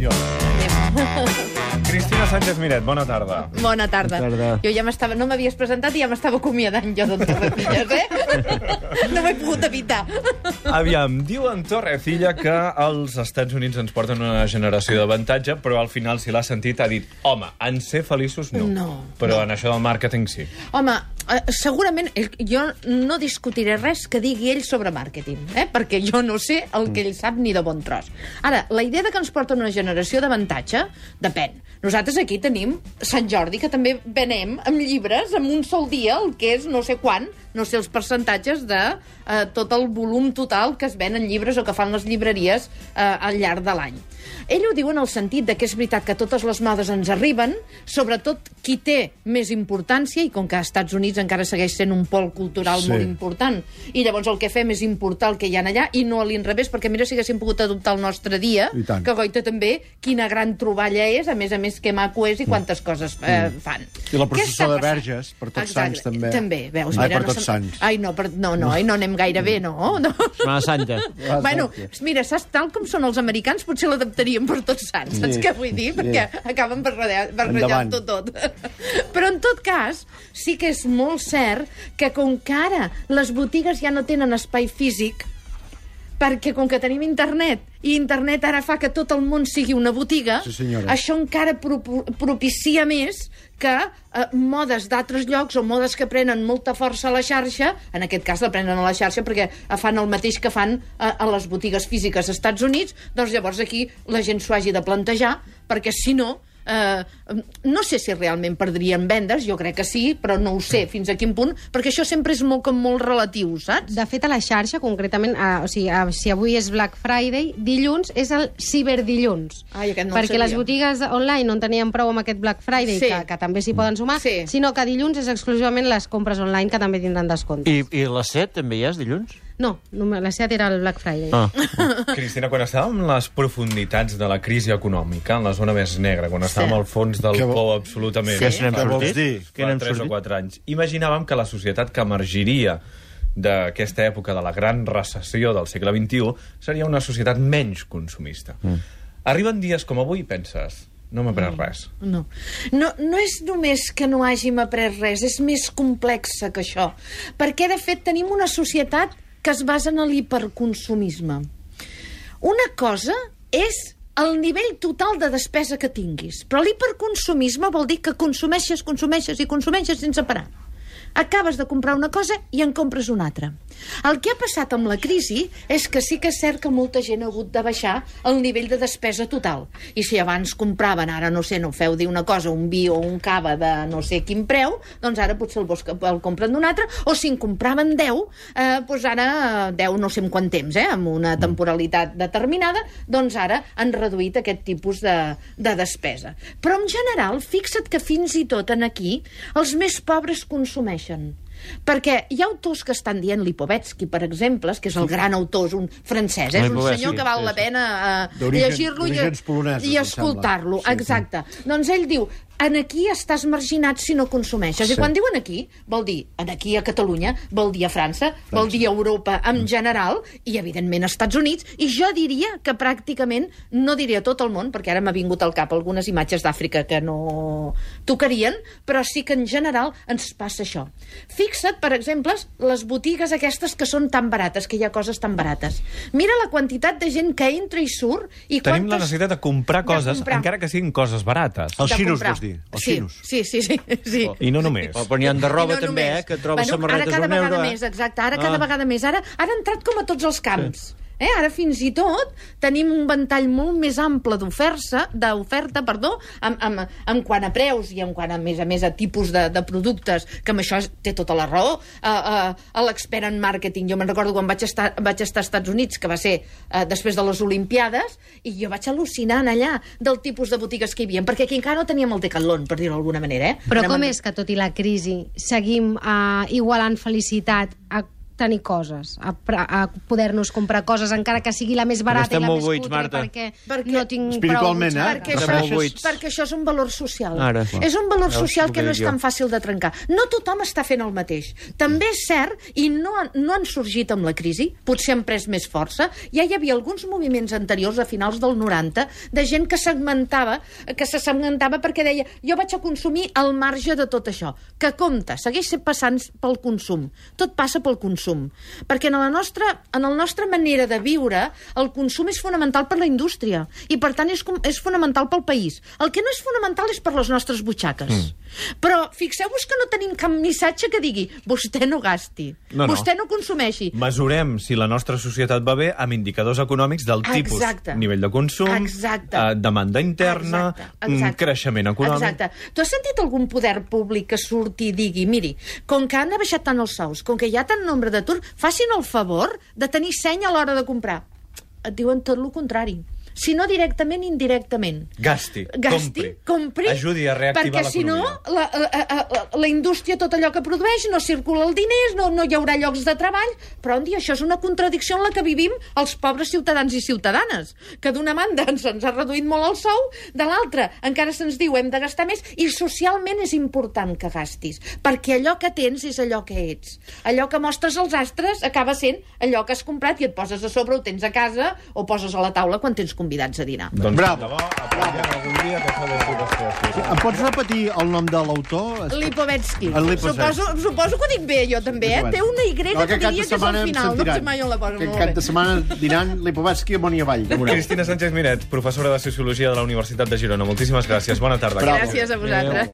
掉了 Cristina Sánchez Miret, bona tarda. Bona tarda. Bona tarda. Jo ja m'estava... No m'havies presentat i ja m'estava acomiadant jo d'en Torrecillas, eh? No m'he pogut evitar. Aviam, diu en Torrecilla que els Estats Units ens porten una generació d'avantatge, però al final, si l'ha sentit, ha dit home, en ser feliços no. No, Però no. en això del màrqueting sí. Home, eh, segurament ell, jo no discutiré res que digui ell sobre màrqueting, eh? perquè jo no sé el que ell sap ni de bon tros. Ara, la idea de que ens porten una generació d'avantatge depèn. Nosaltres aquí tenim Sant Jordi, que també venem amb llibres amb un sol dia, el que és no sé quan, no sé els percentatges de eh, tot el volum total que es ven en llibres o que fan les llibreries eh, al llarg de l'any. Ell ho diu en el sentit de que és veritat que totes les modes ens arriben, sobretot qui té més importància, i com que als Estats Units encara segueix sent un pol cultural Sí. molt important, i llavors el que fem és importar el que hi ha allà, i no a l'inrevés, perquè mira si haguéssim pogut adoptar el nostre dia, que goita també, quina gran troballa és, a més a més que maco és i quantes coses eh, fan. I la processó de? Verges, per Tots Exacte. Sants, també. També, veus, Ai, mira, per no Tots se'n- Sants. Ai, no, per... no, no, ai, no anem gaire bé, no? no. Setmana Santa. Bueno, mira, saps, tal com són els americans, potser l'adaptaríem per tots sants, saps Sí. què vull dir? Perquè acaben barreja- barrejant-ho tot. Però en tot cas, sí que és molt cert que com que ara les botigues ja no tenen espai físic, perquè com que tenim internet, i internet ara fa que tot el món sigui una botiga, Sí, senyora. això encara pro propicia més que eh, modes d'altres llocs o modes que prenen molta força a la xarxa, en aquest cas la prenen a la xarxa perquè fan el mateix que fan eh, a les botigues físiques als Estats Units, doncs llavors aquí la gent s'ho hagi de plantejar, perquè si no, eh, no sé si realment perdrien vendes, jo crec que sí, però no ho sé fins a quin punt, perquè això sempre és molt, com molt relatiu, saps? De fet, a la xarxa, concretament, a, o sigui, a, si avui és Black Friday, dilluns és el ciberdilluns. Ai, aquest no perquè les botigues online no en tenien prou amb aquest Black Friday, Sí. que, que també s'hi poden sumar, Sí. sinó que dilluns és exclusivament les compres online que també tindran descompte. I, I la set també hi és dilluns? No, només la set era el Black Friday. Ah. Cristina, quan estàvem en les profunditats de la crisi econòmica, en la zona més negra, quan estàvem al fons del vo- pou absolutament... Què se n'hem sortit? fa n'hem 3 o sortit? 4 anys. Imaginàvem que la societat que emergiria d'aquesta època de la gran recessió del segle XXI seria una societat menys consumista. Mm. Arriben dies com avui i penses, no m'he pres res. No. no. No és només que no hàgim après res, és més complexa que això. Perquè, de fet, tenim una societat que es basa en l'hiperconsumisme. Una cosa és el nivell total de despesa que tinguis, però l'hiperconsumisme vol dir que consumeixes, consumeixes i consumeixes sense parar. Acabes de comprar una cosa i en compres una altra. El que ha passat amb la crisi és que sí que és cert que molta gent ha hagut de baixar el nivell de despesa total. I si abans compraven, ara no sé, no feu dir una cosa, un vi o un cava de no sé quin preu, doncs ara potser el, bos- el compren d'un altre, o si en compraven 10, eh, doncs ara eh, 10 no sé en quant temps, eh, amb una temporalitat determinada, doncs ara han reduït aquest tipus de, de despesa. Però en general, fixa't que fins i tot en aquí els més pobres consumeixen. Perquè hi ha autors que estan dient, Lipovetsky, per exemple, que és el gran autor, és un francès, eh? és un senyor que val sí, la sí. pena eh, llegir-lo i, i escoltar-lo. Sí, sí. Exacte. Doncs ell diu, en aquí estàs marginat si no consumeixes. Sí. I quan diuen aquí, vol dir en aquí a Catalunya, vol dir a França, vol dir a Europa en general, i evidentment als Estats Units, i jo diria que pràcticament, no diria tot el món, perquè ara m'ha vingut al cap algunes imatges d'Àfrica que no tocarien, però sí que en general ens passa això. Fixa't, per exemple, les botigues aquestes que són tan barates, que hi ha coses tan barates. Mira la quantitat de gent que entra i surt i Tenim la quantes... necessitat de comprar de coses, comprar. encara que siguin coses barates. Els de xinos, vols dir? Els sí, xinos. Sí, sí, sí. sí. I no només. O, però n'hi ha de roba I no també, només. eh, que trobes bueno, samarretes ara cada a un vegada euro. eh? més, exacte, ara cada Ah. vegada més. Ara, ara ha entrat com a tots els camps. Eh? Ara fins i tot tenim un ventall molt més ample d'oferta, d'oferta, perdó, en, en, en quant a preus i en quant a més a més a tipus de, de productes, que amb això té tota la raó. Uh, uh, a l'expert en màrqueting, jo me'n recordo quan vaig estar, vaig estar als Estats Units, que va ser uh, després de les Olimpiades, i jo vaig al·lucinant allà del tipus de botigues que hi havia, perquè aquí encara no teníem el Decathlon, per dir-ho d'alguna manera. Eh? Però Anem com és que, tot i la crisi, seguim uh, igualant felicitat a tenir coses, a, a poder-nos comprar coses, encara que sigui la més barata estem i la molt més buits, cutre, Marta. perquè, Perquè- no tinc Espiritualment, prou eh? Perquè Estem això, molt buits. perquè això és un valor social. Ara. És un valor social que no és tan fàcil de trencar. No tothom està fent el mateix. També és cert, i no, no han sorgit amb la crisi, potser han pres més força, ja hi havia alguns moviments anteriors, a finals del 90, de gent que segmentava, que se segmentava perquè deia jo vaig a consumir al marge de tot això. Que compte, segueix passant pel consum. Tot passa pel consum. Perquè en la nostra, en la nostra manera de viure, el consum és fonamental per la indústria i, per tant, és, és fonamental pel país. El que no és fonamental és per les nostres butxaques. Mm. Però fixeu-vos que no tenim cap missatge que digui vostè no gasti, No, no. vostè no consumeixi. Mesurem si la nostra societat va bé amb indicadors econòmics del tipus Exacte. nivell de consum, Exacte. eh, demanda interna, Exacte, mm, exacte. creixement econòmic... Exacte. Tu has sentit algun poder públic que surti i digui miri, com que han baixat tant els sous, com que hi ha tant nombre d'atur, facin el favor de tenir seny a l'hora de comprar. Et diuen tot el contrari. Si no directament, indirectament. Gasti, Gasti, compri, Ajudi a reactivar perquè si no, la, la, la, la indústria, tot allò que produeix, no circula el diners, no, no hi haurà llocs de treball, però un dia això és una contradicció en la que vivim els pobres ciutadans i ciutadanes, que d'una banda ens, ens ha reduït molt el sou, de l'altra encara se'ns diu hem de gastar més, i socialment és important que gastis, perquè allò que tens és allò que ets. Allò que mostres als astres acaba sent allò que has comprat i et poses a sobre, ho tens a casa, o poses a la taula quan tens convidats a dinar. Doncs, Bravo. que creacions. Em pots repetir el nom de l'autor? Lipovetsky. Suposo, suposo que ho dic bé, jo també, eh? Té una Y que aquest cap de diria que és al final. No sé mai on la poso. Aquest molt cap de setmana diran Lipovetsky amunt i avall. Cristina Sánchez Miret, professora de Sociologia de la Universitat de Girona. Moltíssimes gràcies. Bona tarda. Bravo. Gràcies a vosaltres.